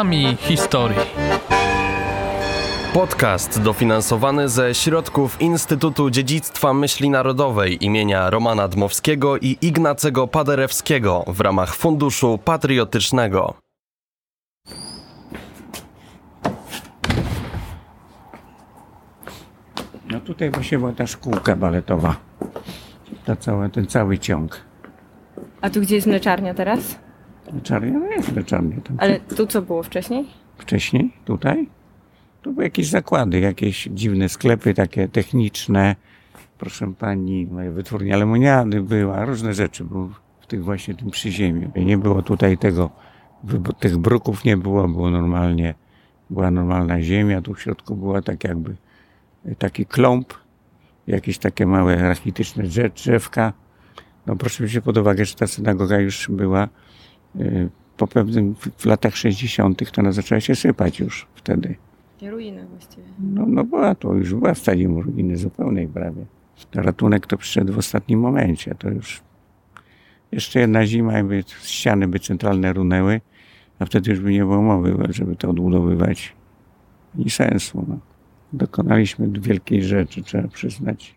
Głosami historii. Podcast dofinansowany ze środków Instytutu Dziedzictwa Myśli Narodowej imienia Romana Dmowskiego i Ignacego Paderewskiego w ramach Funduszu Patriotycznego. No tutaj właśnie była ta szkółka baletowa. Ta cała, ten cały ciąg. A tu gdzie jest mleczarnia teraz? Mleczarnia? No jest mleczarnia tam. Ale tu co było wcześniej? Wcześniej? Tutaj? Tu były jakieś zakłady, jakieś dziwne sklepy takie techniczne. Proszę pani, wytwórnia lemoniady była, różne rzeczy były w tych właśnie tym przyziemiu. I nie było tutaj tego, tych bruków nie było, było normalnie, była normalna ziemia, tu w środku była tak jakby taki kląb, jakieś takie małe rachityczne drzew, drzewka. No proszę wziąć pod uwagę, że ta synagoga już była po pewnym, w- latach 60. to ona zaczęła się sypać już wtedy. Ruiny właściwie. No, no była to, już była w stadium ruiny zupełnej prawie. Ratunek to przyszedł w ostatnim momencie, to już jeszcze jedna zima i by ściany by centralne runęły, a wtedy już by nie było mowy, żeby to odbudowywać. Ani sensu. No. Dokonaliśmy wielkiej rzeczy, trzeba przyznać.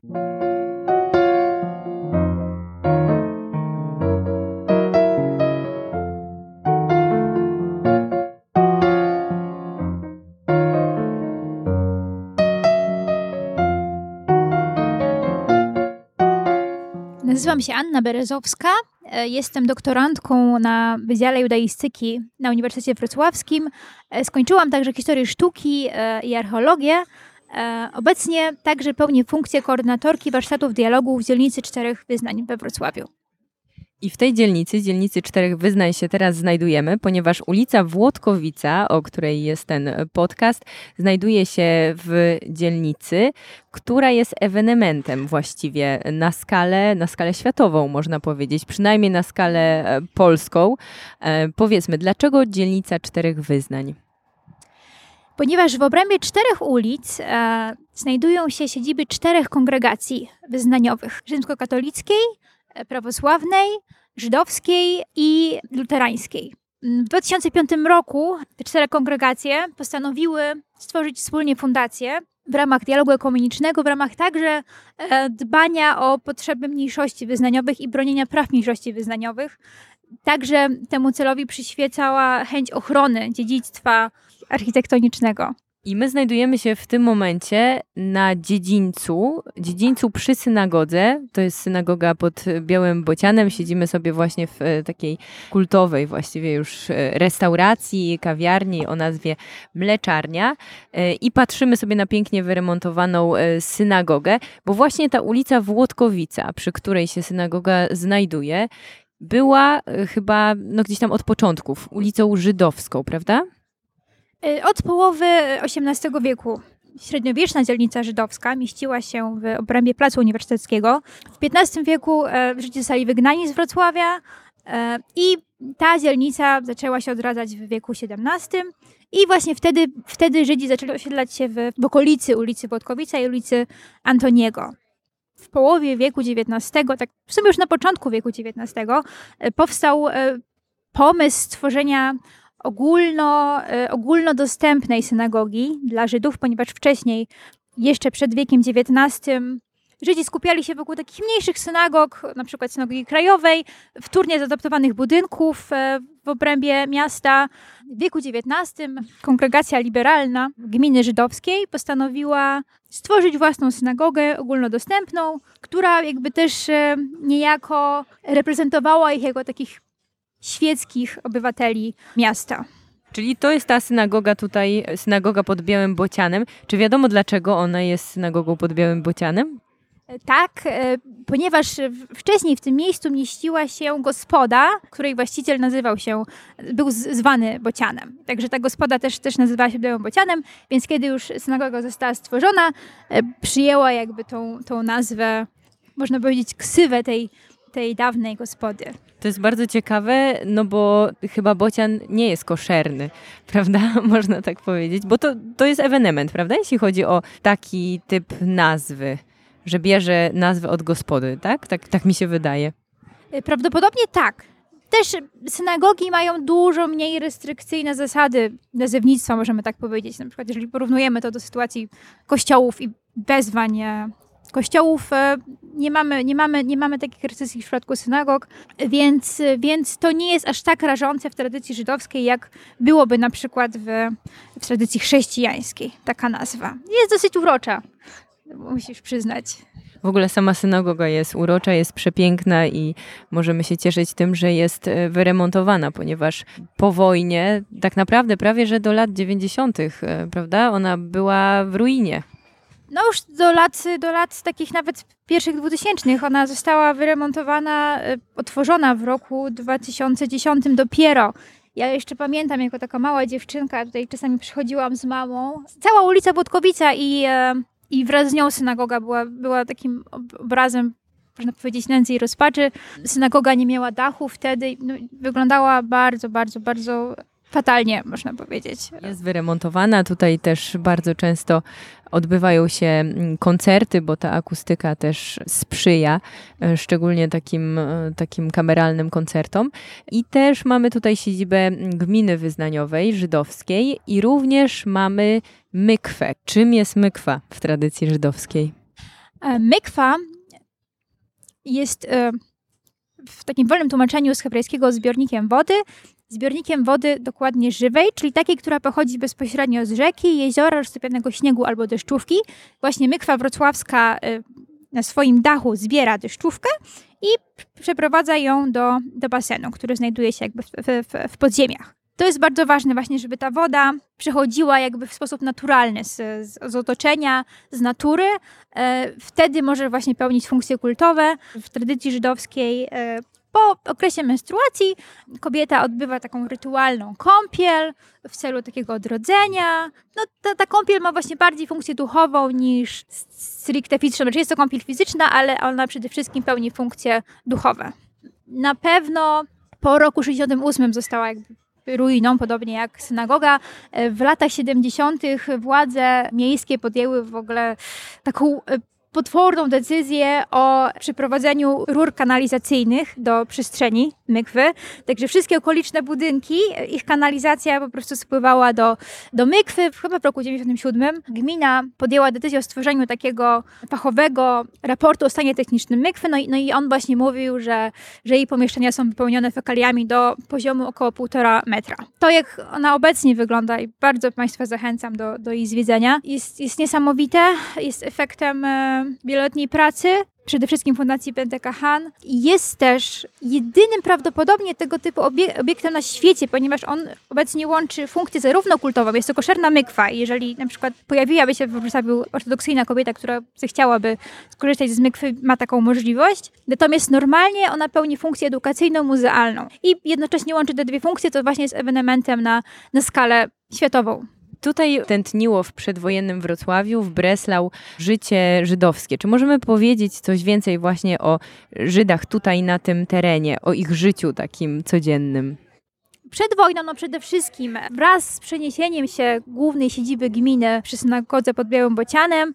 Nazywam się Anna Berezowska. e, Jestem doktorantką na Wydziale Judaistyki na Uniwersytecie Wrocławskim. E, Skończyłam także historię sztuki e, i archeologię. Obecnie także pełnię funkcję koordynatorki warsztatów dialogu w dzielnicy czterech wyznań we Wrocławiu. I w tej dzielnicy, dzielnicy czterech wyznań się teraz znajdujemy, ponieważ ulica Włodkowica, o której jest ten podcast, znajduje się w dzielnicy, która jest ewenementem właściwie na skalę, na skalę światową, można powiedzieć, przynajmniej na skalę e, polską. E, Powiedzmy, dlaczego dzielnica czterech wyznań? Ponieważ w obrębie czterech ulic e, znajdują się siedziby czterech kongregacji wyznaniowych: rzymskokatolickiej, e, prawosławnej, żydowskiej i luterańskiej. W 2005 roku te cztery kongregacje postanowiły stworzyć wspólnie fundację w ramach dialogu ekumenicznego, w ramach także e, dbania o potrzeby mniejszości wyznaniowych i bronienia praw mniejszości wyznaniowych. Także temu celowi przyświecała chęć ochrony dziedzictwa architektonicznego. I my znajdujemy się w tym momencie na dziedzińcu, dziedzińcu przy synagodze. To jest synagoga pod Białym Bocianem. Siedzimy sobie właśnie w e, takiej kultowej właściwie już e, restauracji, kawiarni o nazwie Mleczarnia E, i patrzymy sobie na pięknie wyremontowaną synagogę, bo właśnie ta ulica Włodkowica, przy której się synagoga znajduje, była chyba no, gdzieś tam od początków ulicą żydowską, prawda? Y, Od połowy XVIII wieku średniowieczna dzielnica żydowska mieściła się w obrębie Placu Uniwersyteckiego. W XV wieku e, Żydzi zostali wygnani z Wrocławia e, i ta dzielnica zaczęła się odradzać w wieku XVII. I właśnie wtedy, wtedy Żydzi zaczęli osiedlać się w, w okolicy ulicy Włodkowica i ulicy Antoniego. W połowie wieku XIX, tak w sumie już na początku wieku XIX, e, powstał pomysł stworzenia ogólno, e, ogólnodostępnej synagogi dla Żydów, ponieważ wcześniej, jeszcze przed wiekiem XIX, Żydzi skupiali się wokół takich mniejszych synagog, na przykład synagogi krajowej, wtórnie zadaptowanych budynków e, w obrębie miasta. W wieku XIX kongregacja liberalna gminy żydowskiej postanowiła stworzyć własną synagogę ogólnodostępną, która jakby też e, niejako reprezentowała ich jako takich świeckich obywateli miasta. Czyli to jest ta synagoga tutaj, synagoga pod Białym Bocianem. Czy wiadomo dlaczego ona jest synagogą pod Białym Bocianem? Tak, e, ponieważ wcześniej w tym miejscu mieściła się gospoda, której właściciel nazywał się, był zwany Bocianem. Także ta gospoda też, też nazywała się Białym Bocianem, więc kiedy już synagoga została stworzona, e, przyjęła jakby tą, tą nazwę, można powiedzieć, ksywę tej, tej dawnej gospody. To jest bardzo ciekawe, no bo chyba bocian nie jest koszerny, prawda? Można tak powiedzieć, bo to, to jest ewenement, prawda? Jeśli chodzi o taki typ nazwy, że bierze nazwę od gospody, tak? Tak, tak mi się wydaje. E, Prawdopodobnie tak. też synagogi mają dużo mniej restrykcyjne zasady nazewnictwa, możemy tak powiedzieć. Na przykład, jeżeli porównujemy to do sytuacji kościołów i wezwań e, kościołów, e, nie mamy, nie mamy, nie mamy takich restrykcji w przypadku synagog, więc, więc to nie jest aż tak rażące w tradycji żydowskiej, jak byłoby na przykład w, w tradycji chrześcijańskiej, taka nazwa. Jest dosyć urocza, musisz przyznać. W ogóle sama synagoga jest urocza, jest przepiękna i możemy się cieszyć tym, że jest e, wyremontowana, ponieważ po wojnie, tak naprawdę prawie że do lat 90., e, prawda, ona była w ruinie. No już do lat, do lat takich nawet pierwszych dwutysięcznych ona została wyremontowana, e, otworzona w roku 2010 dopiero. Ja jeszcze pamiętam, jako taka mała dziewczynka, tutaj czasami przychodziłam z mamą. Cała ulica Błotkowica i i wraz z nią synagoga była, była takim obrazem, można powiedzieć, nędzy i rozpaczy. Synagoga nie miała dachu wtedy, no, wyglądała bardzo, bardzo, bardzo fatalnie, można powiedzieć. Jest wyremontowana. Tutaj też bardzo często odbywają się mm, koncerty, bo ta akustyka też sprzyja, e, szczególnie takim, e, takim kameralnym koncertom. I też mamy tutaj siedzibę gminy wyznaniowej, żydowskiej i również mamy mykwę. Czym jest mykwa w tradycji żydowskiej? E, mykwa jest w takim wolnym tłumaczeniu z hebrajskiego zbiornikiem wody, zbiornikiem wody dokładnie żywej, czyli takiej, która pochodzi bezpośrednio z rzeki, jeziora, roztopionego śniegu albo deszczówki. Właśnie Mykwa Wrocławska y, na swoim dachu zbiera deszczówkę i przeprowadza ją do, do basenu, który znajduje się jakby w, w, w podziemiach. To jest bardzo ważne właśnie, żeby ta woda przechodziła jakby w sposób naturalny z, z, otoczenia, z natury. E, wtedy może właśnie pełnić funkcje kultowe. W tradycji żydowskiej e, po okresie menstruacji kobieta odbywa taką rytualną kąpiel w celu takiego odrodzenia. No, ta, ta kąpiel ma właśnie bardziej funkcję duchową niż stricte fizyczną. Znaczy jest to kąpiel fizyczna, ale ona przede wszystkim pełni funkcje duchowe. Na pewno po roku 68 została jakby ruiną, podobnie jak synagoga. W latach 70. władze miejskie podjęły w ogóle taką potworną decyzję o przeprowadzeniu rur kanalizacyjnych do przestrzeni Mykwy. Także wszystkie okoliczne budynki, ich kanalizacja po prostu spływała do, do Mykwy. Chyba w roku 97 gmina podjęła decyzję o stworzeniu takiego fachowego raportu o stanie technicznym Mykwy. No i, no i on właśnie mówił, że, że jej pomieszczenia są wypełnione fekaliami do poziomu około półtora metra. To jak ona obecnie wygląda i bardzo Państwa zachęcam do, do jej zwiedzenia, jest, jest niesamowite. Jest efektem e, wieloletniej pracy, przede wszystkim Fundacji Penteca Han. Jest też jedynym prawdopodobnie tego typu obiek obiektem na świecie, ponieważ on obecnie łączy funkcję zarówno kultową, jest to koszerna mykwa jeżeli na przykład pojawiłaby się w Wrocławiu ortodoksyjna kobieta, która zechciałaby skorzystać z mykwy, ma taką możliwość. Natomiast normalnie ona pełni funkcję edukacyjno-muzealną i jednocześnie łączy te dwie funkcje, to właśnie jest ewenementem na, na skalę światową. Tutaj tętniło w przedwojennym Wrocławiu, w Breslau życie żydowskie. Czy możemy powiedzieć coś więcej właśnie o Żydach tutaj na tym terenie, o ich życiu takim codziennym? Przed wojną, no przede wszystkim, wraz z przeniesieniem się głównej siedziby gminy przy synagodze pod Białym Bocianem,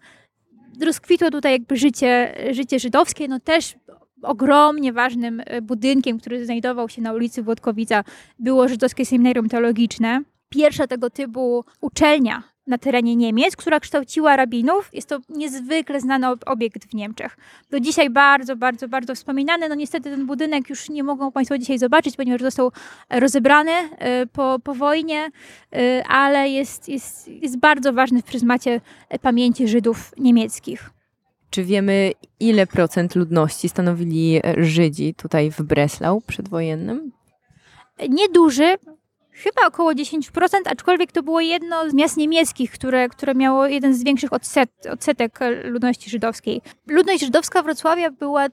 rozkwitło tutaj jakby życie, życie żydowskie, no też ogromnie ważnym budynkiem, który znajdował się na ulicy Włodkowica, było żydowskie seminarium teologiczne pierwsza tego typu uczelnia na terenie Niemiec, która kształciła rabinów. Jest to niezwykle znany obiekt w Niemczech. Do dzisiaj bardzo, bardzo, bardzo wspominany. No niestety ten budynek już nie mogą Państwo dzisiaj zobaczyć, ponieważ został rozebrany e, po, po wojnie, e, ale jest, jest, jest bardzo ważny w pryzmacie pamięci Żydów niemieckich. Czy wiemy, ile procent ludności stanowili Żydzi tutaj w Breslau przedwojennym? Nieduży, Chyba około 10%, aczkolwiek to było jedno z miast niemieckich, które, które miało jeden z większych odset, odsetek ludności żydowskiej. Ludność żydowska Wrocławia była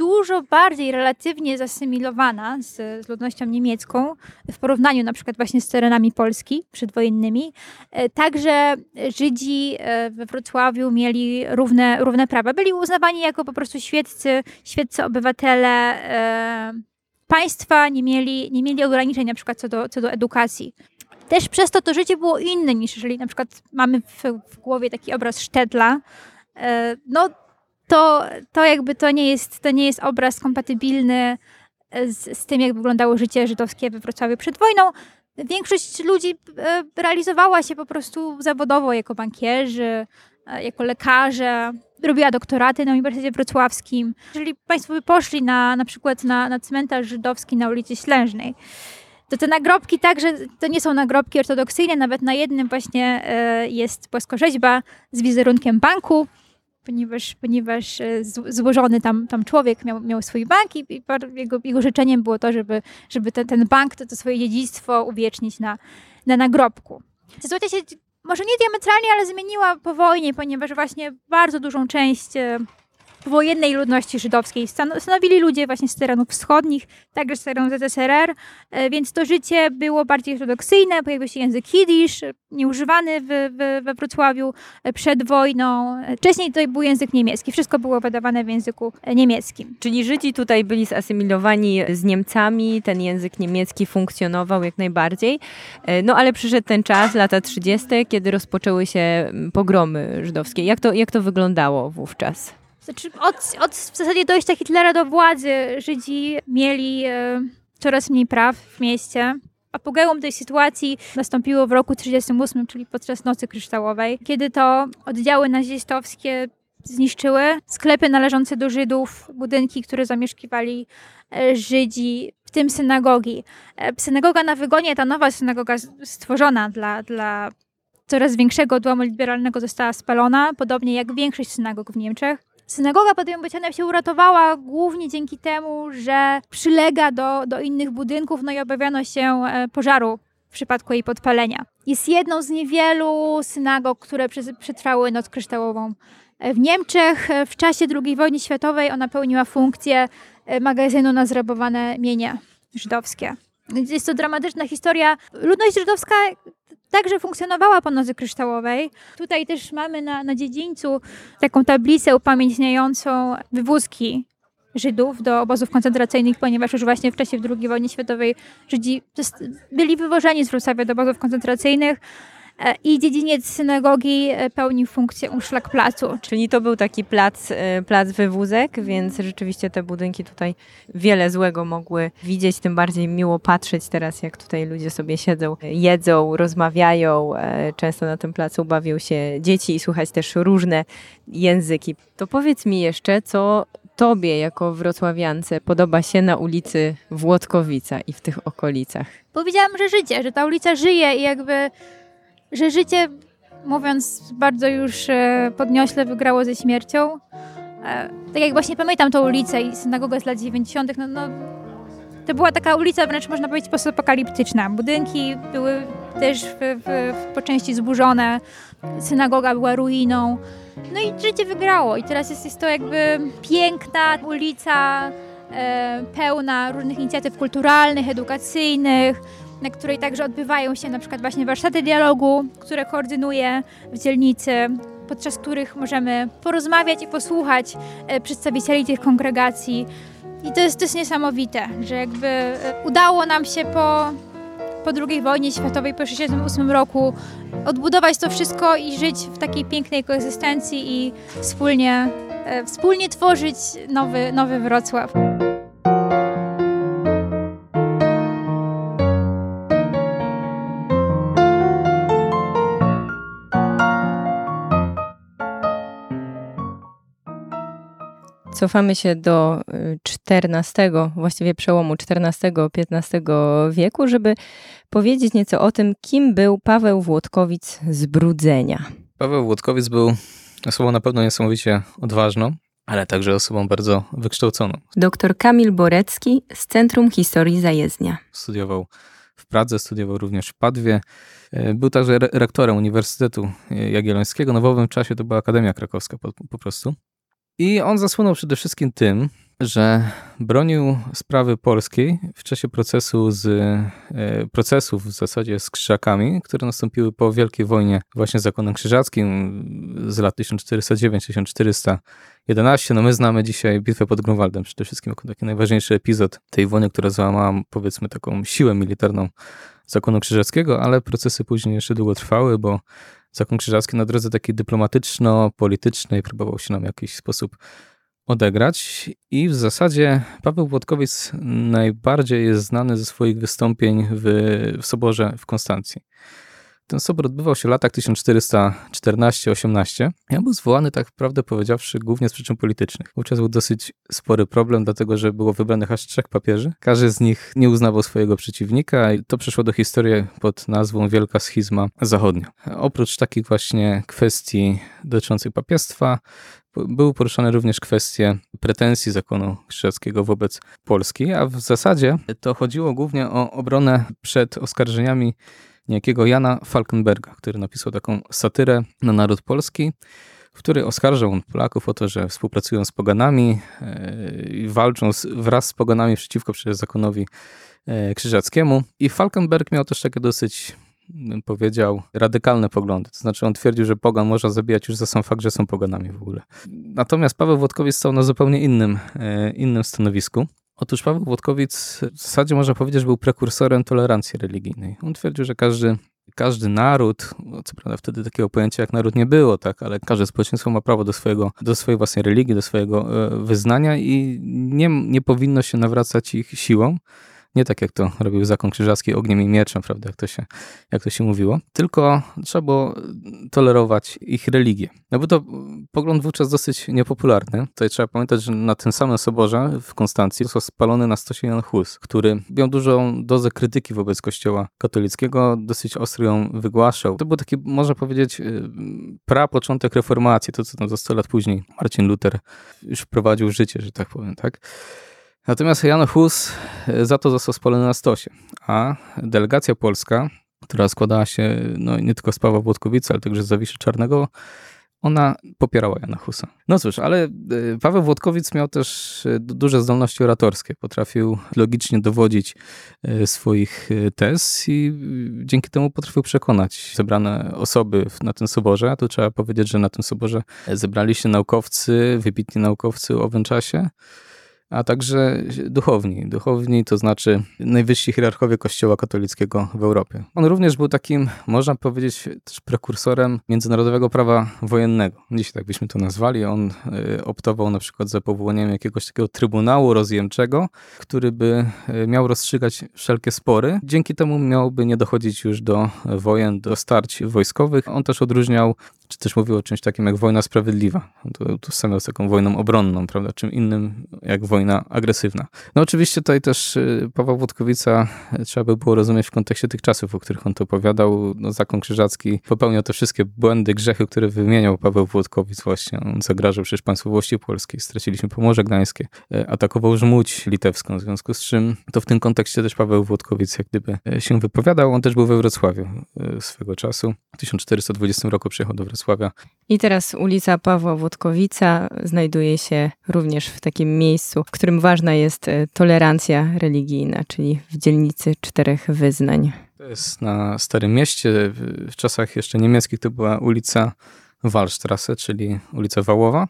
dużo bardziej relatywnie zasymilowana z, z, ludnością niemiecką w porównaniu na przykład właśnie z terenami Polski przedwojennymi. E, także Żydzi e, we Wrocławiu mieli równe, równe prawa. Byli uznawani jako po prostu świeccy, świeccy obywatele e, państwa nie mieli, nie mieli ograniczeń na przykład co do, co do edukacji. Też przez to to życie było inne niż jeżeli na przykład mamy w, w głowie taki obraz Sztedla, e, no to, to jakby to nie, jest, to nie jest obraz kompatybilny z, z tym, jak wyglądało życie żydowskie we Wrocławiu przed wojną. Większość ludzi e, realizowała się po prostu zawodowo jako bankierzy, e, jako lekarze, robiła doktoraty na Uniwersytecie Wrocławskim. Jeżeli Państwo by poszli na, na przykład na, na cmentarz żydowski na ulicy Ślężnej, to te nagrobki także, to nie są nagrobki ortodoksyjne, nawet na jednym właśnie e, jest płaskorzeźba z wizerunkiem banku, ponieważ, ponieważ e, złożony tam, tam człowiek miał, miał swój bank i, jego, jego życzeniem było to, żeby, żeby ten, ten bank, to, to swoje dziedzictwo uwiecznić na, na nagrobku. Sytuacja się może nie diametralnie, ale zmieniła po wojnie, ponieważ właśnie bardzo dużą część e, wojennej ludności żydowskiej stanowili ludzie właśnie z terenów wschodnich, także z terenu ZSRR, e, więc to życie było bardziej ortodoksyjne, pojawił się język jidysz, nieużywany w, w, we Wrocławiu e, przed wojną. E, wcześniej to był język niemiecki, wszystko było wydawane w języku niemieckim. Czyli Żydzi tutaj byli zasymilowani z Niemcami, ten język niemiecki funkcjonował jak najbardziej, no ale przyszedł ten czas, lata 30., kiedy rozpoczęły się pogromy żydowskie. Jak to, jak to wyglądało wówczas? Znaczy od, od w zasadzie dojścia Hitlera do władzy Żydzi mieli e, coraz mniej praw w mieście. Apogeum tej sytuacji nastąpiło w roku 1938, czyli podczas Nocy Kryształowej, kiedy to oddziały nazistowskie zniszczyły sklepy należące do Żydów, budynki, które zamieszkiwali e, Żydzi, w tym synagogi. E, synagoga na Wygonie, ta nowa synagoga stworzona dla, dla coraz większego odłamu liberalnego została spalona, podobnie jak większość synagog w Niemczech. Synagoga Bocianem się uratowała głównie dzięki temu, że przylega do, do innych budynków, no i obawiano się e, pożaru w przypadku jej podpalenia. Jest jedną z niewielu synagog, które przetrwały Noc Kryształową e, w Niemczech. E, w czasie II wojny światowej ona pełniła funkcję magazynu na zrabowane mienia żydowskie. Jest to dramatyczna historia. Ludność żydowska także funkcjonowała po Nocy Kryształowej. Tutaj też mamy na, na dziedzińcu taką tablicę upamiętniającą wywózki Żydów do obozów koncentracyjnych, ponieważ już właśnie w czasie II wojny światowej Żydzi byli wywożeni z Wrocławia do obozów koncentracyjnych. E, i dziedziniec synagogi e, pełnił funkcję placu. Czyli to był taki plac, e, plac wywózek, więc rzeczywiście te budynki tutaj wiele złego mogły widzieć, tym bardziej miło patrzeć teraz, jak tutaj ludzie sobie siedzą, jedzą, rozmawiają. Często na tym placu bawią się dzieci i słuchać też różne języki. To powiedz mi jeszcze, co Tobie, jako wrocławiance, podoba się na ulicy Włodkowica i w tych okolicach? Powiedziałam, że życie, że ta ulica żyje i jakby że życie, mówiąc bardzo już e, podniośle, wygrało ze śmiercią. E, tak jak właśnie pamiętam tą ulicę i synagogę z lat 90., no, no, to była taka ulica wręcz można powiedzieć postapokaliptyczna. Budynki były też w, w, w, po części zburzone, synagoga była ruiną. No i życie wygrało i teraz jest, jest to jakby piękna ulica, e, pełna różnych inicjatyw kulturalnych, edukacyjnych, na której także odbywają się na przykład właśnie warsztaty dialogu, które koordynuje w dzielnicy, podczas których możemy porozmawiać i posłuchać e, przedstawicieli tych kongregacji. I to jest, to jest niesamowite, że jakby e, udało nam się po, po II wojnie światowej, po 1968 roku odbudować to wszystko i żyć w takiej pięknej koegzystencji i wspólnie, e, wspólnie tworzyć nowy, nowy Wrocław. Cofamy się do XIV, y, właściwie przełomu XIV-XV wieku, żeby powiedzieć nieco o tym, kim był Paweł Włodkowic z Brudzenia. Paweł Włodkowic był osobą na pewno niesamowicie odważną, ale także osobą bardzo wykształconą. Doktor Kamil Borecki z Centrum Historii Zajezdnia. Studiował w Pradze, studiował również w Padwie. Y, był także rektorem Uniwersytetu Jagiellońskiego. No w owym czasie to była Akademia Krakowska po, po prostu. I on zasłynął przede wszystkim tym, że bronił sprawy polskiej w czasie procesu z, e, procesów w zasadzie z krzyżakami, które nastąpiły po Wielkiej Wojnie właśnie z zakonem krzyżackim z lat 1409-1411. No my znamy dzisiaj bitwę pod Grunwaldem przede wszystkim jako taki najważniejszy epizod tej wojny, która załamała powiedzmy taką siłę militarną zakonu krzyżackiego, ale procesy później jeszcze długo trwały, bo Zakon Krzyżacki na drodze takiej dyplomatyczno-politycznej próbował się nam w jakiś sposób odegrać. I w zasadzie Paweł Włodkowic najbardziej jest znany ze swoich wystąpień w, w Soborze w Konstancji. Ten sobor odbywał się w latach 1414-18. Ja był zwołany, tak prawdę powiedziawszy, głównie z przyczyn politycznych. Wówczas był dosyć spory problem, dlatego że było wybranych aż trzech papieży. Każdy z nich nie uznawał swojego przeciwnika i to przeszło do historii pod nazwą Wielka Schizma Zachodnia. Oprócz takich właśnie kwestii dotyczących papiestwa, były poruszane również kwestie pretensji zakonu krzyżackiego wobec Polski, a w zasadzie to chodziło głównie o obronę przed oskarżeniami niejakiego Jana Falkenberga, który napisał taką satyrę na naród polski, w której oskarżał on Polaków o to, że współpracują z poganami e, i walczą wraz z poganami przeciwko przecież zakonowi e, krzyżackiemu. I Falkenberg miał też takie dosyć powiedział, radykalne poglądy. To znaczy on twierdził, że pogan można zabijać już za sam fakt, że są poganami w ogóle. Natomiast Paweł Włodkowiec stał na zupełnie innym, e, innym stanowisku. Otóż Paweł Włodkowic w zasadzie można powiedzieć, że był prekursorem tolerancji religijnej. On twierdził, że każdy, każdy naród, no co prawda wtedy takiego pojęcia jak naród nie było, tak, ale każde społeczeństwo ma prawo do, swojego, do swojej własnej religii, do swojego e, wyznania i nie, nie powinno się nawracać ich siłą. Nie tak jak to robił zakon krzyżacki ogniem i mieczem, prawda, jak to się, jak to się mówiło. Tylko trzeba było tolerować ich religię. No bo to pogląd wówczas dosyć niepopularny. Tutaj trzeba pamiętać, że na tym samym soborze w Konstancji został spalony na stosie Jan Hus, który miał dużą dozę krytyki wobec kościoła katolickiego, dosyć ostro ją wygłaszał. To był taki, można powiedzieć, y, pra początek reformacji, to co tam za 100 lat później Marcin Luther już wprowadził życie, że tak powiem, tak? Natomiast Jan Hus e, za to został spalony na stosie, a delegacja polska, która składała się no, nie tylko z Pawła Włodkowica, ale także z Zawiszy Czarnego, ona popierała Jana Husa. No cóż, ale e, Paweł Włodkowic miał też e, duże zdolności oratorskie. Potrafił logicznie dowodzić swoich tez i dzięki temu potrafił przekonać zebrane osoby na tym soborze. A tu trzeba powiedzieć, że na tym soborze zebrali się naukowcy, wybitni naukowcy o owym czasie a także duchowni. Duchowni to znaczy najwyżsi hierarchowie Kościoła katolickiego w Europie. On również był takim, można powiedzieć, też prekursorem międzynarodowego prawa wojennego. Dziś tak byśmy to nazwali. On e, optował na przykład za powołaniem jakiegoś takiego trybunału rozjemczego, który by e, miał rozstrzygać wszelkie spory. Dzięki temu miałoby nie dochodzić już do wojen, do starć wojskowych. On też odróżniał też mówił o czymś takim jak wojna sprawiedliwa. To, samo z taką wojną obronną, prawda? Czym innym jak wojna agresywna. No oczywiście tutaj też y, Paweł Włodkowica y, trzeba by było rozumieć w kontekście tych czasów, o których on to opowiadał. No, zakon krzyżacki popełniał te wszystkie błędy, grzechy, które wymieniał Paweł Włodkowic właśnie. On zagrażał przecież państwowości polskiej, straciliśmy Pomorze Gdańskie, y, atakował Żmudź litewską, w związku z czym to w tym kontekście też Paweł Włodkowic jak gdyby się wypowiadał. On też był we Wrocławiu swego czasu. W 1420 roku przyjechał do Wrocławia Wrocławia. I teraz ulica Pawła Włodkowica znajduje się również w takim miejscu, w którym ważna jest e, tolerancja religijna, czyli w dzielnicy czterech wyznań. To jest na Starym Mieście. W czasach jeszcze niemieckich to była ulica Wallstrasse, czyli ulica Wałowa.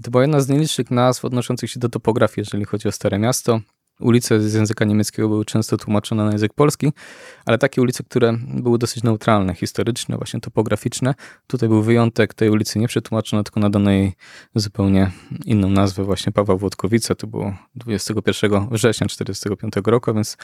I to była jedna z najliczniejszych nazw odnoszących się do topografii, jeżeli chodzi o Stare Miasto. Ulice z języka niemieckiego były często tłumaczone na język polski, ale takie ulice, które były dosyć neutralne, historyczne, właśnie topograficzne. Tutaj był wyjątek, tej ulicy nie przetłumaczono, tylko nadano jej zupełnie inną nazwę, właśnie Pawła Włodkowica. To było 21 września 1945 roku, więc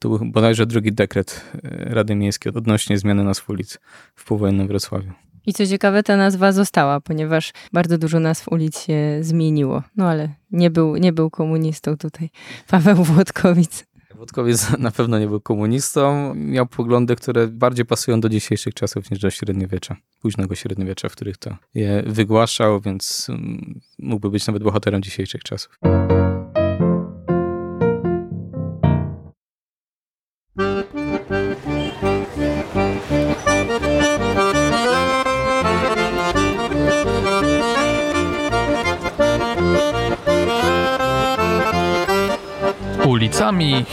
to był bodajże drugi dekret e, Rady Miejskiej odnośnie zmiany nazw ulic w powojennym Wrocławiu. I co ciekawe, ta nazwa została, ponieważ bardzo dużo nazw ulic się zmieniło. No ale nie był, nie był komunistą tutaj Paweł Włodkowic. Włodkowic na pewno nie był komunistą. Miał poglądy, które bardziej pasują do dzisiejszych czasów niż do średniowiecza, późnego średniowiecza, w których to je wygłaszał, więc mm, mógłby być nawet bohaterem dzisiejszych czasów.